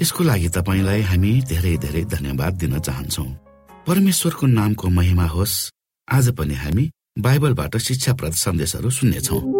यसको लागि तपाईँलाई हामी धेरै धेरै धन्यवाद दिन चाहन्छौ। परमेश्वरको नामको महिमा होस्। आज पनि हामी बाइबलबाट शिक्षाप्रद सन्देशहरू सुन्नेछौँ।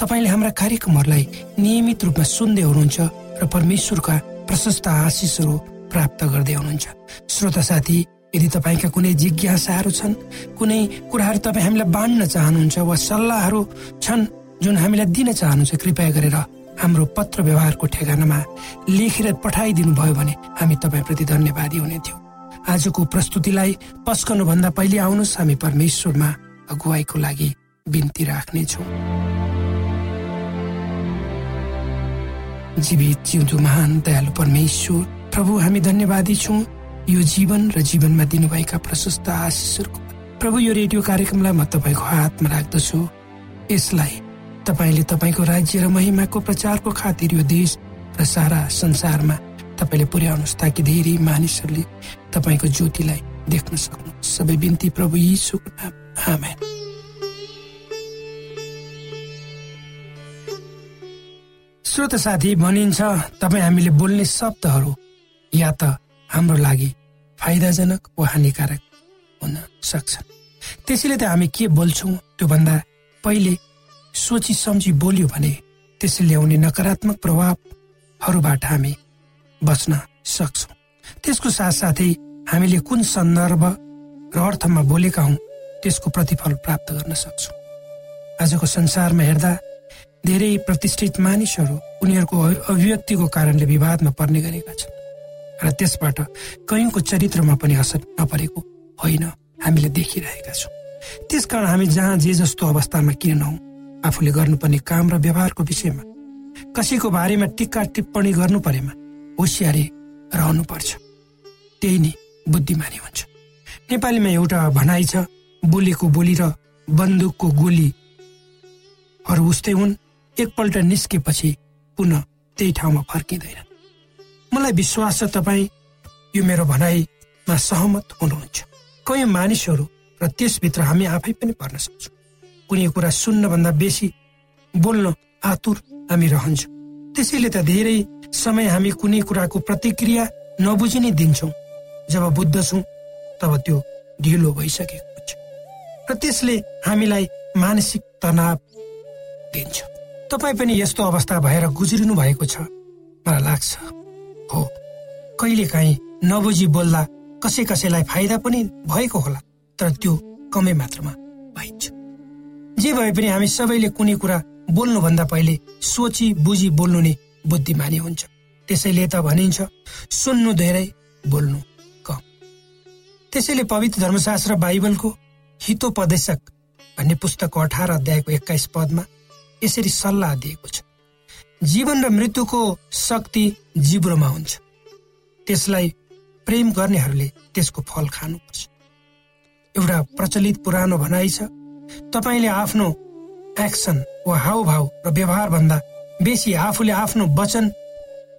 तपाईँले हाम्रा कार्यक्रमहरूलाई नियमित रूपमा सुन्दै हुनुहुन्छ र परमेश्वरका प्रशस्त आशिषहरू प्राप्त गर्दै हुनुहुन्छ। श्रोता साथी यदि तपाईँका कुनै जिज्ञासाहरू छन् कुनै कुराहरू तपाईँ हामीलाई बाँड्न चाहनुहुन्छ वा सल्लाहहरू छन् जुन हामीलाई दिन चाहनुहुन्छ कृपया गरेर हाम्रो पत्र व्यवहारको ठेगानामा लेखेर पठाइदिनु भयो भने हामी तपाईँप्रति धन्यवादी हुने थियौँ आजको प्रस्तुतिलाई पस्कनु भन्दा पहिले आउनुहोस् हामी परमेश्वरमा अगुवाईको लागि बिन्ती राख्नेछौँ। जीवित जिउँदो महान दयालु परमेश्वर प्रभु हामी धन्यवादी छौँ। यो जीवन र जीवनमा दिनुभएका प्रशस्त आशिषहरूको प्रभु यो रेडियो कार्यक्रमलाई म तपाईँको हातमा राख्दछु। यसलाई तपाईँले तपाईँको राज्य र महिमाको प्रचारको खातिर यो देश र सारा संसारमा तपाईँले पुर्याउनुहोस् ताकि धेरै मानिसहरूले तपाईँको ज्योतिलाई देख्न सक्नु सबै बिन्ती प्रभु यी नाम आमेन। श्रोत साथी भनिन्छ तपाईँ हामीले बोल्ने शब्दहरू या त हाम्रो लागि फाइदाजनक वा हानिकारक हुन सक्छ। त्यसैले त हामी के बोल्छौँ त्योभन्दा पहिले सोची सम्झी बोल्यो भने त्यसले ल्याउने नकारात्मक प्रभावहरूबाट हामी बच्न सक्छौँ। त्यसको साथसाथै हामीले कुन सन्दर्भ र अर्थमा बोलेका हौँ त्यसको प्रतिफल प्राप्त गर्न सक्छौँ। आजको संसारमा हेर्दा धेरै प्रतिष्ठित मानिसहरू उनीहरूको अभिव्यक्तिको कारणले विवादमा पर्ने गरेका छन्। र त्यसबाट कयौँको चरित्रमा पनि असर नपरेको होइन हामीले देखिरहेका छौँ। त्यसकारण हामी जहाँ जे जस्तो अवस्थामा किन नहौँ आफूले गर्नुपर्ने काम र व्यवहारको विषयमा कसैको बारेमा टिक्का टिप्पणी गर्नु परेमा होसियारी रहनुपर्छ त्यही नै बुद्धिमानी हुन्छ। नेपालीमा एउटा भनाइ छ बोलेको बोली र बन्दुकको गोलीहरू उस्तै हुन्। एकपल्ट निस्केपछि पुनः त्यही ठाउँमा फर्किँदैन। मलाई विश्वास छ तपाईँ यो मेरो भनाइमा सहमत हुनुहुन्छ। कयौँ मानिसहरू र त्यसभित्र हामी आफै पनि पर्न सक्छौँ। कुनै कुरा सुन्नभन्दा बेसी बोल्न आतुर हामी रहन्छौँ। त्यसैले त धेरै समय हामी कुनै कुराको प्रतिक्रिया नबुझि नै दिन्छौँ। जब बुझ्दछौँ तब त्यो ढिलो भइसकेको हुन्छ। र त्यसले हामीलाई मानसिक तनाव दिन्छ। तपाईँ पनि यस्तो अवस्था भएर गुज्रिनु भएको छ। मलाई लाग्छ हो कहिले काहीँ नबुझी बोल्दा कसै कसैलाई फाइदा पनि भएको होला तर त्यो कमै मात्रामा पाइन्छ जे भए पनि हामी सबैले कुनै कुरा बोल्नुभन्दा पहिले सोची बुझी बोल्नु नै बुद्धिमानी हुन्छ। त्यसैले त भनिन्छ सुन्नु धेरै बोल्नु कम। त्यसैले पवित्र धर्मशास्त्र बाइबलको हितोपदेशक भन्ने पुस्तकको अठार अध्यायको एक्काइस पदमा यसरी सल्लाह दिएको छ। जीवन र मृत्युको शक्ति जिब्रोमा हुन्छ। त्यसलाई प्रेम गर्नेहरूले त्यसको फल खानुपर्छ। एउटा प्रचलित पुरानो भनाइ छ तपाईँले आफ्नो एक्सन वा हाउभाव र व्यवहारभन्दा बेसी आफूले आफ्नो वचन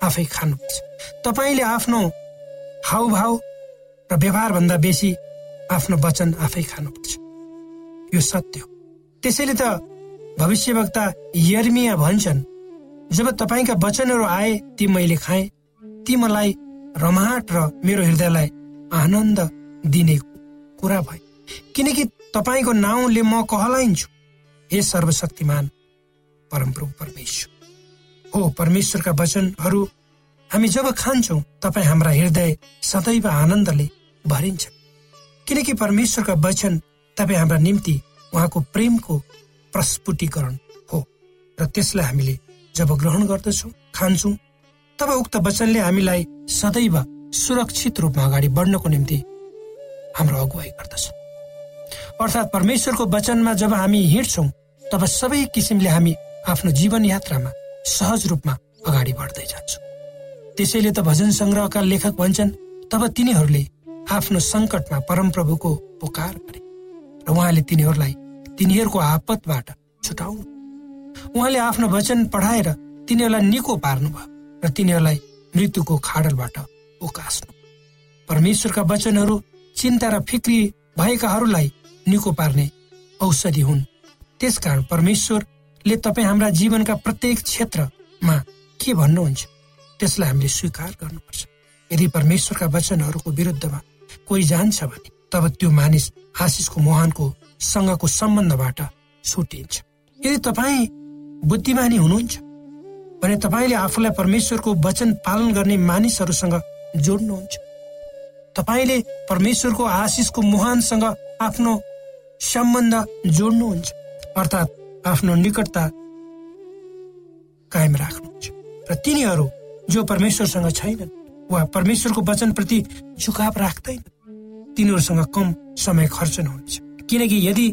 आफै खानुपर्छ। तपाईँले आफ्नो हाउभाव र व्यवहारभन्दा बेसी आफ्नो वचन आफै खानुपर्छ। यो सत्य हो। त्यसैले त भविष्यवक्ता यर्मिया भन्छन् जब तपाईँका वचनहरू आए ती मैले खाएँ। ती मलाई रमाहट र मेरो हृदयलाई आनन्द दिने कुरा भए। किनकि तपाईँको नाउँले म कहलाइन्छु। हे सर्वशक्तिमान परमप्रभु परमेश्वर। हो परमेश्वरका वचनहरू हामी जब खान्छौ तपाईँ हाम्रा हृदय सदैव आनन्दले भरिन्छ। किनकि परमेश्वरका वचन तपाईँ हाम्रा निम्ति उहाँको प्रेमको प्रस्फुटीकरण हो। र त्यसलाई हामीले जब ग्रहण गर्दछौँ खान्छौँ तब उक्त वचनले हामीलाई सदैव सुरक्षित रूपमा अगाडि बढ्नको निम्ति हाम्रो अगुवाई गर्दछ। अर्थात् परमेश्वरको वचनमा जब हामी हिँड्छौँ तब सबै किसिमले हामी आफ्नो जीवन यात्रामा सहज रूपमा अगाडि बढ्दै जान्छौँ। त्यसैले त भजन सङ्ग्रहका लेखक भन्छन् तब तिनीहरूले आफ्नो सङ्कटमा परमप्रभुको पुकार गरे। र उहाँले तिनीहरूलाई तिनीहरूको आपतबाट छुटाउनु उहाँले आफ्नो वचन पढाएर तिनीहरूलाई निको पार्नुभयो र तिनीहरूलाई मृत्युको खाडलबाट उकास्नु। परमेश्वरका वचनहरू चिन्ता र फिक्री भएकाहरूलाई निको पार्ने औषधि हुन्। त्यसकारण परमेश्वरले तपाईँ हाम्रा जीवनका प्रत्येक क्षेत्रमा के भन्नुहुन्छ त्यसलाई हामीले स्वीकार गर्नुपर्छ। यदि परमेश्वरका वचनहरूको विरुद्धमा कोही जान्छ भने तब त्यो मानिस आशिषको मुहानको सँगको सम्बन्धबाट छुटिन्छ यदि तपाईँ बुद्धिमानी हुनुहुन्छ भने तपाईँले आफूलाई परमेश्वरको वचन पालन गर्ने मानिसहरूसँग जोड्नुहुन्छ। तपाईँले परमेश्वरको आशिषको मुहानसँग आफ्नो सम्बन्ध जोड्नुहुन्छ अर्थात् आफ्नो निकटता कायम राख्नुहुन्छ। र तिनीहरू जो परमेश्वरसँग छैनन् वा परमेश्वरको वचनप्रति झुकाव राख्दैन तिनीहरूसँग कम समय खर्च नहुनेछ। किनकि यदि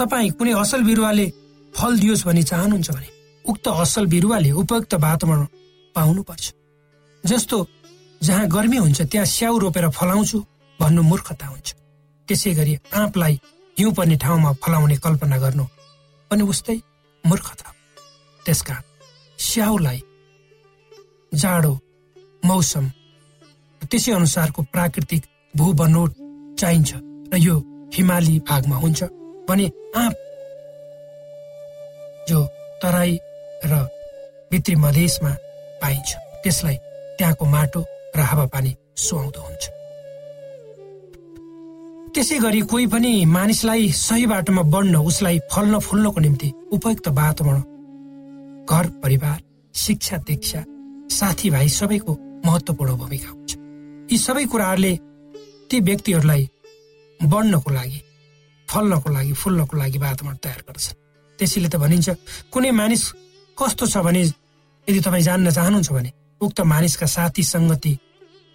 तपाईँ कुनै असल बिरुवाले फल दियोस् भनी चाहनुहुन्छ भने उक्त असल बिरुवाले उपयुक्त वातावरण पाउनुपर्छ। जस्तो जहाँ गर्मी हुन्छ त्यहाँ स्याउ रोपेर फलाउँछु भन्नु मूर्खता हुन्छ। त्यसै गरी आँपलाई हिउँ पर्ने ठाउँमा फलाउने कल्पना गर्नु पनि उस्तै मूर्खता त्यसकारण स्याउलाई जाडो मौसम त्यसै अनुसारको प्राकृतिक भू बनोट चाहिन्छ र यो हिमाली भागमा हुन्छ भने आँप जो तराई र भित्री मधेसमा पाइन्छ। त्यसलाई त्यहाँको माटो र हावापानी सुहाउँदो हुन्छ। त्यसै गरी कोही पनि मानिसलाई सही बाटोमा बढ्न उसलाई फल्न फुल्नको निम्ति उपयुक्त वातावरण घर परिवार शिक्षा दीक्षा साथीभाइ सबैको महत्वपूर्ण भूमिका हुन्छ। यी सबै कुराहरूले ती व्यक्तिहरूलाई बढ्नको लागि फल्नको लागि फुल्नको लागि वातावरण तयार गर्छ। त्यसैले त भनिन्छ कुनै मानिस कस्तो छ भने यदि तपाईँ जान्न चाहनुहुन्छ भने उक्त मानिसका साथी सङ्गति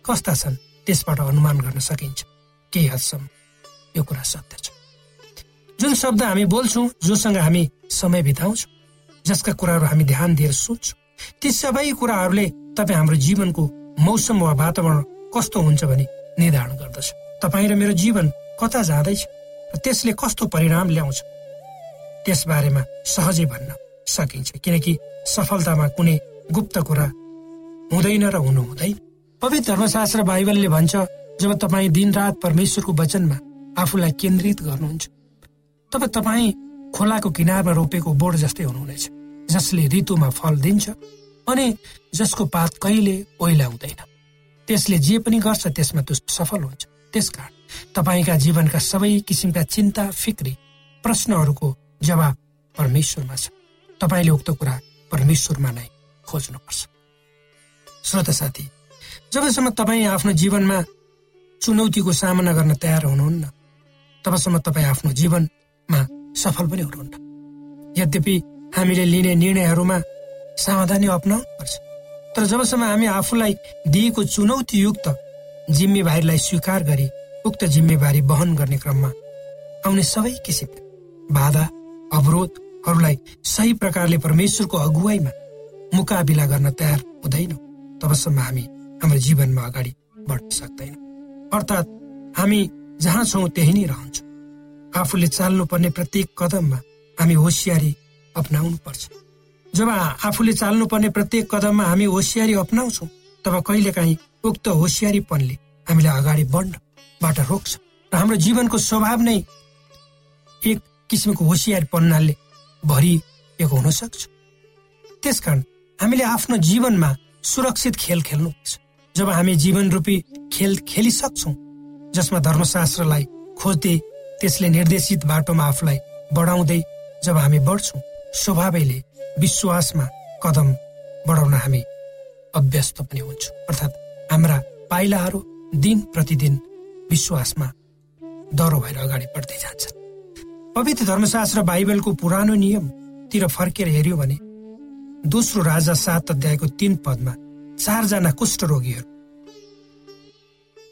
कस्ता छन् त्यसबाट अनुमान गर्न सकिन्छ। केही हदसम्म? यो कुरा सत्य छ। जुन शब्द हामी बोल्छौँ जोसँग हामी समय बिताउँछौँ जसका कुराहरू हामी ध्यान दिएर सोध्छौँ ती सबै कुराहरूले तपाईँ हाम्रो जीवनको मौसम वा वातावरण कस्तो हुन्छ भने निर्धारण गर्दछ। तपाईँ र मेरो जीवन कता जाँदैछ र त्यसले कस्तो परिणाम ल्याउँछ? त्यस बारेमा सहजै भन्न सकिन्छ किनकि सफलतामा कुनै गुप्त कुरा हुँदैन र हुनु हुँदैन पवित्र धर्मशास्त्र बाइबलले भन्छ जब तपाईँ दिनरात परमेश्वरको वचनमा आफूलाई केन्द्रित गर्नुहुन्छ तब तपाईँ खोलाको किनारमा रोपेको बोर्ड जस्तै हुनुहुनेछ जसले ऋतुमा फल दिन्छ अनि जसको पात कहिले ओइलाउँदैन त्यसले जे पनि गर्छ त्यसमा त्यो सफल हुन्छ। त्यसकारण तपाईँका जीवनका सबै किसिमका चिन्ता फिक्री प्रश्नहरूको जवाब परमेश्वरमा छ। तपाईँले उक्त कुरा परमेश्वरमा नै खोज्नुपर्छ। श्रोता साथी जबसम्म तपाईँ आफ्नो जीवनमा चुनौतीको सामना गर्न तयार हुनुहुन्न तबसम्म तपाईँ आफ्नो जीवनमा सफल पनि हुनुहुन्न। यद्यपि हामीले लिने निर्णयहरूमा सावधानी अप्नाउनु पर्छ तर जबसम्म हामी आफूलाई दिएको चुनौतीयुक्त जिम्मेवारीलाई स्वीकार गरी उक्त जिम्मेवारी वहन गर्ने क्रममा आउने सबै किसिमका बाधा अवरोधहरूलाई सही प्रकारले परमेश्वरको अगुवाईमा मुकाबिला गर्न तयार हुँदैनौँ। तबसम्म हामी हाम्रो जीवनमा अगाडि बढ्न सक्दैनौँ। अर्थात् हामी जहाँ छौँ त्यही नै रहन्छौँ। आफूले चाल्नुपर्ने प्रत्येक कदममा हामी होसियारी अप्नाउनु पर्छ जब आफूले चाल्नुपर्ने प्रत्येक कदममा हामी होसियारी अप्नाउँछौँ तब कहिलेकाहीँ उक्त होसियारीपनले हामीलाई अगाडि बढ्नबाट रोक्छ। र हाम्रो जीवनको स्वभाव नै एक किसिमको होसियारीपन्नाले भरिएको हुन सक्छ। त्यसकारण हामीले आफ्नो जीवनमा सुरक्षित खेल खेल्नुपर्छ। जब हामी जीवन रूपी खेल खेलिसक्छौँ जसमा धर्मशास्त्रलाई खोज्दै त्यसले निर्देशित बाटोमा आफूलाई बढाउँदै जब हामी बढ्छौँ स्वभावैले विश्वासमा कदम बढाउन हामी अभ्यस्त पनि हुन्छौँ। अर्थात् हाम्रा पाइलाहरू दिन प्रतिदिन विश्वासमा डह्रो भएर अगाडि बढ्दै जान्छन्। पवित्र धर्मशास्त्र बाइबलको पुरानो नियमतिर फर्केर हेऱ्यो भने दोस्रो राजा सात अध्यायको तीन पदमा चारजना कुष्ठरोगीहरू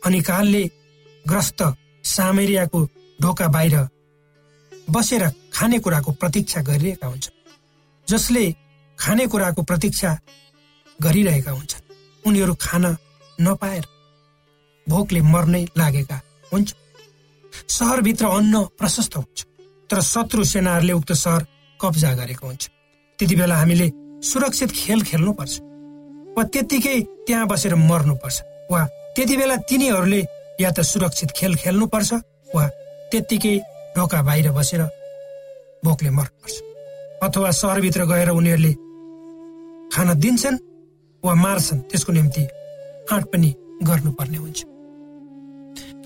अनि कालले ग्रस्त सामेरियाको ढोका बाहिर बसेर खानेकुराको प्रतीक्षा गरिरहेका हुन्छन् जसले खानेकुराको प्रतीक्षा गरिरहेका हुन्छन्। उनीहरू खान नपाएर भोकले मर्नै लागेका हुन्छ। सहरभित्र अन्न प्रशस्त हुन्छ तर शत्रु सेनाहरूले उक्त सहर कब्जा गरेको हुन्छ। त्यति बेला हामीले सुरक्षित खेल खेल्नुपर्छ वा त्यत्तिकै त्यहाँ बसेर मर्नुपर्छ वा त्यति बेला तिनीहरूले या त सुरक्षित खेल खेल्नुपर्छ वा त्यत्तिकै ढोका बाहिर बसेर भोकले मर्नुपर्छ। अथवा सहरभित्र गएर उनीहरूले खान दिन्छन् वा मार्छन् त्यसको निम्ति आँट पनि गर्नुपर्ने हुन्छ।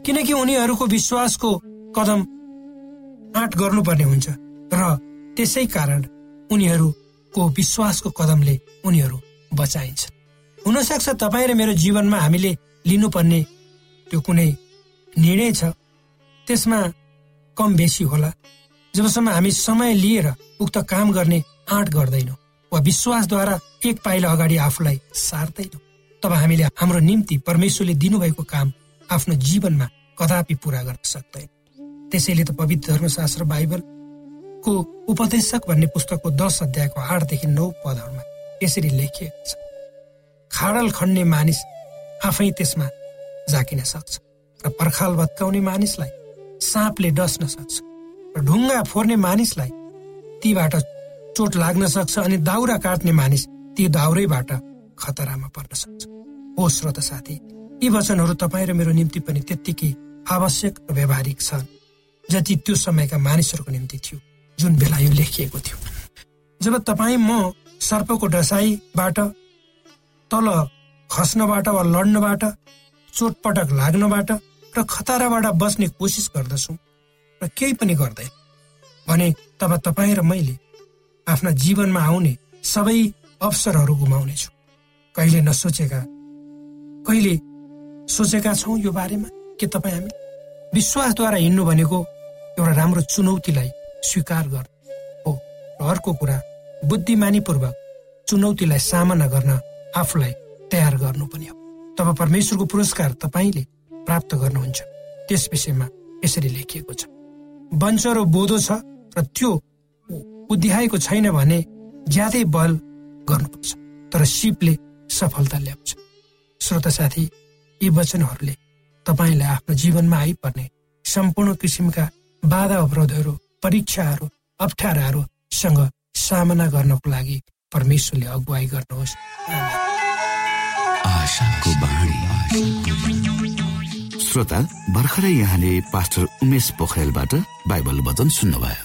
किनकि उनीहरूको विश्वासको कदम आँट गर्नुपर्ने हुन्छ र त्यसै कारण उनीहरूको विश्वासको कदमले उनीहरू बचाइन्छ। हुनसक्छ तपाईँ र मेरो जीवनमा हामीले लिनुपर्ने त्यो कुनै निर्णय छ। त्यसमा कम बेसी होला। जबसम्म हामी समय लिएर उक्त काम गर्ने आँट गर्दैनौँ वा विश्वासद्वारा एक पाइला अगाडि आफूलाई सार्दैनौँ। तब हामीले हाम्रो निम्ति परमेश्वरले दिनुभएको काम आफ्नो जीवनमा कदापि पुरा गर्न सक्दैन। त्यसैले त पवित्र धर्मशास्त्र बाइबलको उपदेशक भन्ने पुस्तकको दस अध्यायको आठदेखि नौ पदहरूमा यसरी लेखिएको छ। खाडल खन्ने मानिस आफै त्यसमा जाकिन सक्छ र पर्खाल भत्काउने मानिसलाई साँपले डस्न सक्छ र ढुङ्गा फोर्ने मानिसलाई तीबाट चोट लाग्न सक्छ अनि दाउरा काट्ने मानिस ती दाउरैबाट खतरामा पर्न सक्छ। हो श्रोत साथी यी वचनहरू तपाईँ र मेरो निम्ति पनि त्यत्तिकै आवश्यक र व्यावहारिक छन् जति त्यो समयका मानिसहरूको निम्ति थियो जुन बेला यो लेखिएको थियो। जब तपाईँ म सर्पको डसाईबाट तल खस्नबाट वा लड्नबाट चोटपटक लाग्नबाट र खतराबाट बच्ने कोसिस गर्दछौँ र केही पनि गर्दैन। भने तब तपाईँ र मैले आफ्ना जीवनमा आउने सबै अवसरहरू गुमाउनेछौँ। कहिले नसोचेका कहिले सोचेका छौँ यो बारेमा? के तपाईँ हामी विश्वासद्वारा हिँड्नु भनेको एउटा राम्रो चुनौतीलाई स्वीकार गर्नु हो र अर्को कुरा बुद्धिमानीपूर्वक चुनौतीलाई सामना गर्न आफूलाई तयार गर्नु पनि हो। तब परमेश्वरको पुरस्कार तपाईँले प्राप्त गर्नुहुन्छ। त्यस विषयमा यसरी लेखिएको छ। वंश र बोधो छ र त्यो उद्याएको छैन भने ज्यादै बल गर्नुपर्छ तर सिपले सफलता ल्याउँछ। श्रोता साथी यी वचनहरूले तपाईँलाई आफ्नो जीवनमा आइपर्ने सम्पूर्ण किसिमका बाधा अवरोधहरू परीक्षाहरू अप्ठ्याराहरूसँग सामना गर्नको लागि परमेश्वरले अगुवाई गर्नुहोस्। श्रोता भर्खरै यहाँले पास्टर उमेश पोखरेलबाट बाइबल वचन सुन्नुभयो।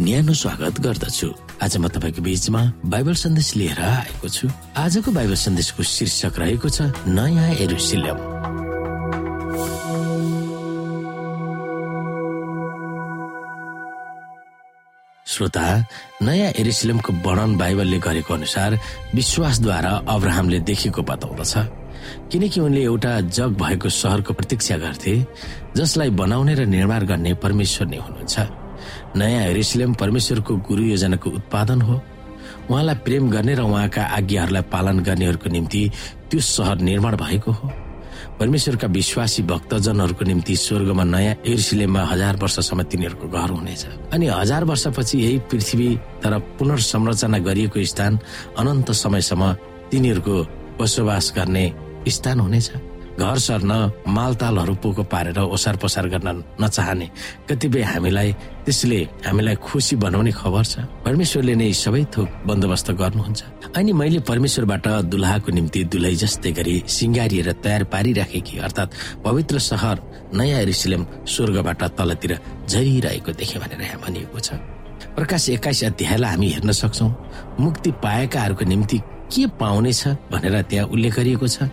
न्यानो स्वागत गर्दछु। आज म तपाईँको बीचमा बाइबल सन्देश लिएर आएको छु। आजको बाइबल सन्देशको शीर्षक रहेको छ नयाँ एरुसिलम। श्रोता नयाँ एरुसिलमको वर्णन बाइबलले गरेको अनुसार विश्वासद्वारा अब्राहमले देखेको बताउँदछ। किनकि उनले एउटा जग भएको सहरको प्रतीक्षा गर्थे जसलाई बनाउने र निर्माण गर्ने परमेश्वर नै हुनुहुन्छ। नयाँ हेरिसलेम परमेश्वरको गुरु योजनाको उत्पादन हो। उहाँलाई प्रेम गर्ने र उहाँका आज्ञाहरूलाई पालन गर्नेहरूको निम्ति त्यो सहर निर्माण भएको हो। परमेश्वरका विश्वासी भक्तजनहरूको निम्ति स्वर्गमा नयाँ एरिसिलेममा हजार वर्षसम्म तिनीहरूको घर हुनेछ। अनि हजार वर्षपछि यही पृथ्वी तर पुनर्संरचना गरिएको स्थान अनन्त समयसम्म तिनीहरूको बसोबास गर्ने स्थान हुनेछ। घर सर्न मालतालहरू पोको पारेर ओसार पसार गर्न नचाहने। कतिपय हामीलाई त्यसले हामीलाई खुसी बनाउने खबर छ। परमेश्वरले नै सबै थोक बन्दोबस्त गर्नुहुन्छ। अनि मैले परमेश्वरबाट दुलहाको निम्ति दुलै जस्तै गरी सिङ्गारिएर तयार पारिराखेकी अर्थात् पवित्र सहर नयाँ रिसिलेम स्वर्गबाट तलतिर झरिरहेको देखे भनेर यहाँ भनिएको छ। प्रकाश एक्काइस अध्यायलाई हामी हेर्न सक्छौ। मुक्ति पाएकाहरूको निम्ति के पाउनेछ भनेर त्यहाँ उल्लेख गरिएको छ।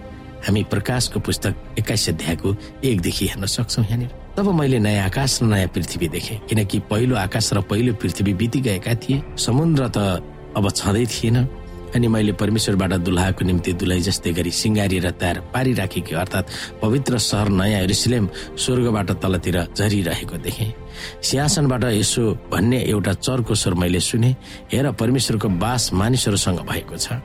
हामी प्रकाशको पुस्तक एक्काइस अध्यायको एकदेखि हेर्न सक्छौ यहाँनिर। तब मैले नयाँ आकाश र नयाँ पृथ्वी देखे किनकि पहिलो आकाश र पहिलो पृथ्वी बितिगएका थिए। समुद्र त अब छँदै थिएन अनि मैले परमेश्वरबाट दुल्हाको निम्ति दुलही जस्तै गरी सिङ्गारिएर तयार पारिराखेकी अर्थात् पवित्र सहर नयाँ एरुसलेम स्वर्गबाट तलतिर झरिरहेको देखेँ। सिंहासनबाट यसो भन्ने एउटा चर्को स्वर मैले सुने। हेर परमेश्वरको बास मानिसहरूसँग भएको छ।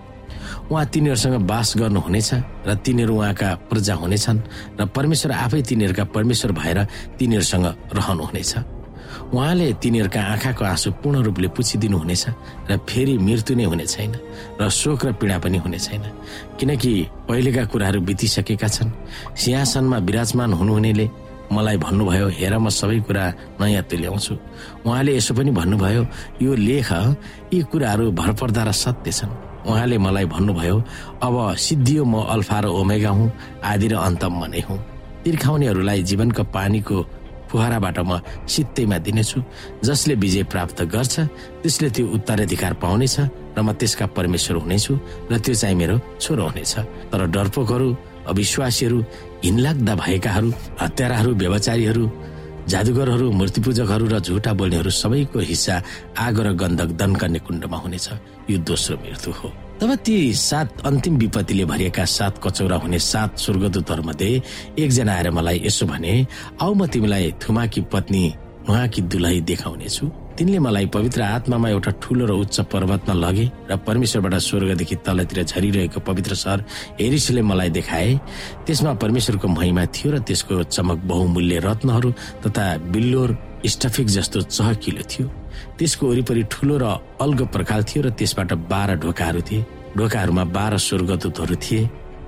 उहाँ तिनीहरूसँग बास गर्नुहुनेछ र तिनीहरू उहाँका प्रजा हुनेछन् र परमेश्वर आफै तिनीहरूका परमेश्वर भएर तिनीहरूसँग रहनुहुनेछ। उहाँले तिनीहरूका आँखाको आँसु पूर्ण रूपले पुछिदिनु हुनेछ र फेरि मृत्यु नै हुने छैन र शोक र पीडा पनि हुने छैन। किनकि पहिलेका कुराहरू बितिसकेका छन्। सिंहासनमा विराजमान हुनुहुनेले मलाई भन्नुभयो हेर म सबै कुरा नयाँ तुल्याउँछु उहाँले यसो पनि भन्नुभयो यो लेख यी कुराहरू भरपर्दा र सत्य छन्। उहाँले मलाई भन्नुभयो अब सिद्धियो म अल्फा र ओमेगा हुँ आदि र अन्त म नै हुँ। तिर्खाउनेहरूलाई जीवनको पानीको फुहाराबाट म सित्तैमा दिनेछु। जसले विजय प्राप्त गर्छ त्यसले त्यो उत्तराधिकार पाउनेछ र म त्यसका परमेश्वर हुनेछु र त्यो चाहिँ मेरो छोरो हुनेछ। तर डरपोकहरू अविश्वासीहरू हिनलाग्दा भएकाहरू हत्याराहरू व्यवचारीहरू जादुगरहरू मूर्तिपूजकहरू र झुटा बोल्नेहरू सबैको हिस्सा आगो र गन्धक दनकन्ने कुण्डमा हुनेछ। यो दोस्रो मृत्यु हो। तब ती सात अन्तिम विपत्तिले भरिएका सात कचौरा हुने सात स्वर्गदूतहरूमध्ये एकजना आएर मलाई यसो भने आउ म तिमीलाई थुमाकी पत्नी उहाँकी दुलही देखाउनेछु। तिनले मलाई पवित्र आत्मामा एउटा ठुलो र उच्च पर्वतमा लगे र परमेश्वरबाट स्वर्गदेखि तलतिर झरिरहेको पवित्र सहर हेरिसले मलाई देखाए। त्यसमा परमेश्वरको महिमा थियो र त्यसको चमक बहुमूल्य रत्नहरू तथा बिल्लोर स्टफिक जस्तो चहकिलो थियो। त्यसको वरिपरि ठुलो र अल्गो प्रकाल थियो र त्यसबाट बाह्र ढोकाहरू थिए। ढोकाहरूमा बाह्र स्वर्गदूतहरू थिए।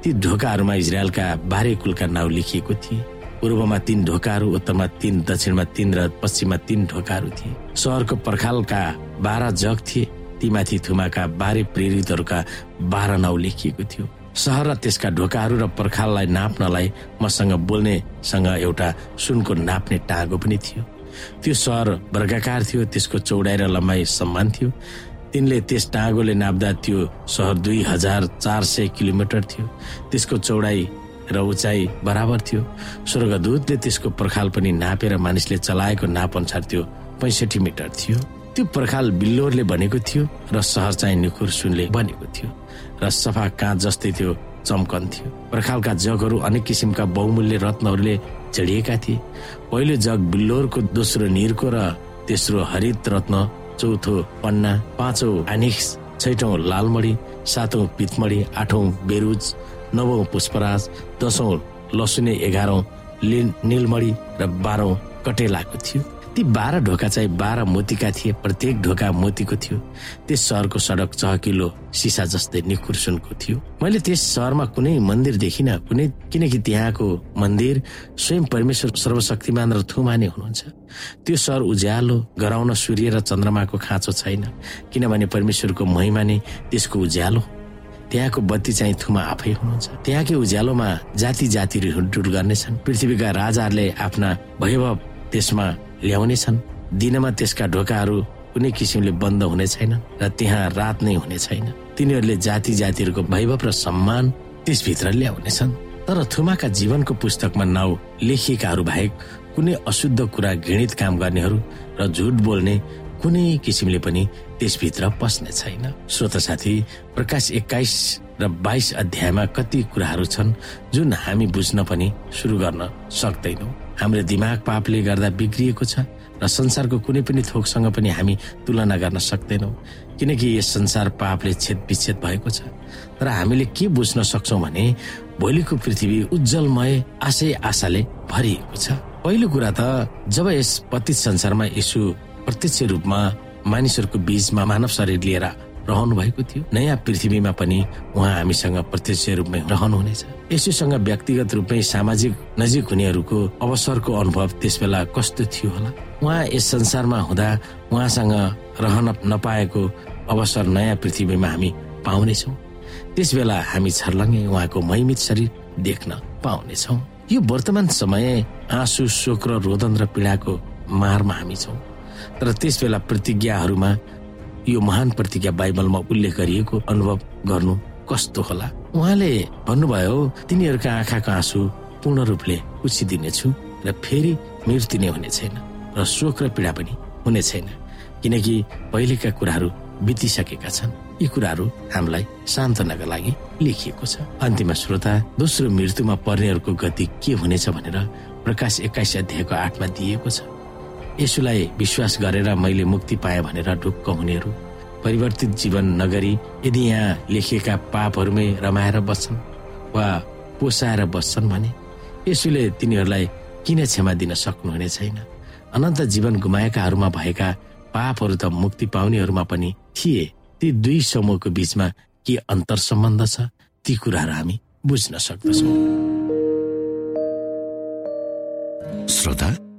ती ढोकाहरूमा इजरायलका बाह्रै कुलका नाउँ लेखिएको थिए। पूर्वमा तीन ढोकाहरू उत्तरमा तीन दक्षिणमा तीन र पश्चिममा तीन ढोकाहरू थिए। सहरको पर्खालका बाह्र जग थिए तीमाथि थुमाका बाह्रै प्रेरितहरूका बाह्र नाउँ लेखिएको थियो। सहर र त्यसका ढोकाहरू र पर्खाललाई नाप्नलाई मसँग बोल्नेसँग एउटा सुनको नाप्ने टाँगो पनि थियो। त्यो सहर वर्गाकार थियो त्यसको चौडाइ र लम्बाइ समान थियो। तिनले त्यस टाँगोले नाप्दा त्यो सहर दुई हजार चार सय किलोमिटर थियो। त्यसको चौडाइ र उचाइ बराबर थियो। स्वर्गदूतले त्यसको पर्खाल पनि नापेर मानिसले चलाएको नाप अनुसार त्यो पैसठी मिटर थियो। त्यो पर्खाल बिल्लोरले बनेको थियो र सहर चाहिँ निखुर सुनले बनेको थियो र सफा काँच जस्तै थियो चम्कन थियो। पर्खालका जगहरू अनेक किसिमका बहुमूल्य रत्नहरूले जडिएका थिए। पहिलो जग बिल्लोरको दोस्रो निरको र तेस्रो हरित रत्न चौथो पन्ना पाँचौं आनिक्स छैटौं लालमणी सातौं पितमणी आठौं बेरुज नवौं पुष्पराज दशौं लसुने एघारौं निलमणी र बाह्रौं कटेलाको थियो। ती बाह्र ढोका चाहिँ बाह्र मोतीका थिए प्रत्येक ढोका मोतीको थियो। त्यस सहरको सडक चहकिलो सिसा जस्तै निखुर सुनको थियो। मैले त्यस सहरमा कुनै मन्दिर देखिन कुनै किनकि त्यहाँको मन्दिर स्वयं परमेश्वर सर्वशक्तिमान र थुमाने हुनुहुन्छ। त्यो सहर उज्यालो गराउन सूर्य र चन्द्रमाको खाँचो छैन किनभने परमेश्वरको महिमा नै त्यसको उज्यालो त्यहाँको बत्ती चाहिँ थुमा आफै हुनुहुन्छ। त्यहाँकै उज्यालोमा जाति जातिहरू हिँडडुल गर्नेछन्। पृथ्वीका राजाहरूले आफ्ना वैभव त्यसमा ल्याउनेछन्। दिनमा त्यसका ढोकाहरू कुनै किसिमले बन्द हुने छैन र त्यहाँ रात नै हुने छैन। तिनीहरूले जाति जातिहरूको वैभव र सम्मान त्यसभित्र ल्याउनेछन्। तर थुमाका जीवनको पुस्तकमा नाउँ लेखिएकाहरू बाहेक कुनै अशुद्ध कुरा घृणित काम गर्नेहरू र झुट बोल्ने कुनै किसिमले पनि त्यसभित्र पस्ने छैन। श्रोत साथी प्रकाश एक्काइस र बाइस अध्यायमा कति कुराहरू छन् जुन हामी बुझ्न पनि सुरु गर्न सक्दैनौ। हाम्रो दिमाग पापले गर्दा बिग्रिएको छ र संसारको कुनै पनि थोकसँग पनि हामी तुलना गर्न सक्दैनौ। किनकि यस संसार पापले छेद विच्छेद भएको छ तर हामीले के बुझ्न सक्छौ भने भोलिको पृथ्वी उज्जवलमय आशय आशाले भरिएको छ। पहिलो कुरा त जब यस पतित संसारमा यसु प्रत्यक्ष रूपमा मानिसहरूको बीचमा मानव शरीर लिएर रहनु भएको थियो। नयाँ पृथ्वीमा पनि उहाँ हामीसँग प्रत्यक्ष रूपमै रहनुहुनेछ। यसोसँग व्यक्तिगत रूपमै सामाजिक नजिक हुनेहरूको अवसरको अनुभव त्यस बेला कस्तो थियो होला? उहाँ यस संसारमा हुँदा उहाँसँग रहन नपाएको अवसर नयाँ पृथ्वीमा हामी पाउनेछौ। त्यस बेला हामी छर्लङ्गे उहाँको महिमित शरीर देख्न पाउनेछौ। यो वर्तमान समय आँसु शोक र रोदन र पीडाको मारमा हामी छौँ। तर त्यस बेला प्रतिज्ञाहरूमा यो महान प्रतिज्ञा बाइबलमा उल्लेख गरिएको अनुभव गर्नु कस्तो होला? उहाँले भन्नुभयो तिनीहरूका आँखाको आँसु पूर्ण रूपले उछिदिनेछु र फेरि मृत्यु नै हुने छैन र शोक र पीडा पनि हुने छैन। किनकि पहिलेका कुराहरू बितिसकेका छन्। यी कुराहरू हामीलाई सान्त्वनाका लागि लेखिएको छ। अन्तिम श्रोता दोस्रो मृत्युमा पर्नेहरूको गति के हुनेछ भनेर प्रकाश एक्काइस अध्यायको आठमा दिएको छ। यसुलाई विश्वास गरेर मैले मुक्ति पाएँ भनेर ढुक्क हुनेहरू परिवर्तित जीवन नगरी यदि यहाँ लेखिएका पापहरूमै रमाएर बस्छन् वा पोसाएर बस्छन् भने यसुले तिनीहरूलाई किन क्षमा दिन सक्नुहुने छैन? अनन्त जीवन गुमाएकाहरूमा भएका पापहरू त मुक्ति पाउनेहरूमा पनि थिए। ती दुई समूहको बीचमा के अन्तर सम्बन्ध छ? ती कुराहरू हामी बुझ्न सक्दछौँ। श्रोता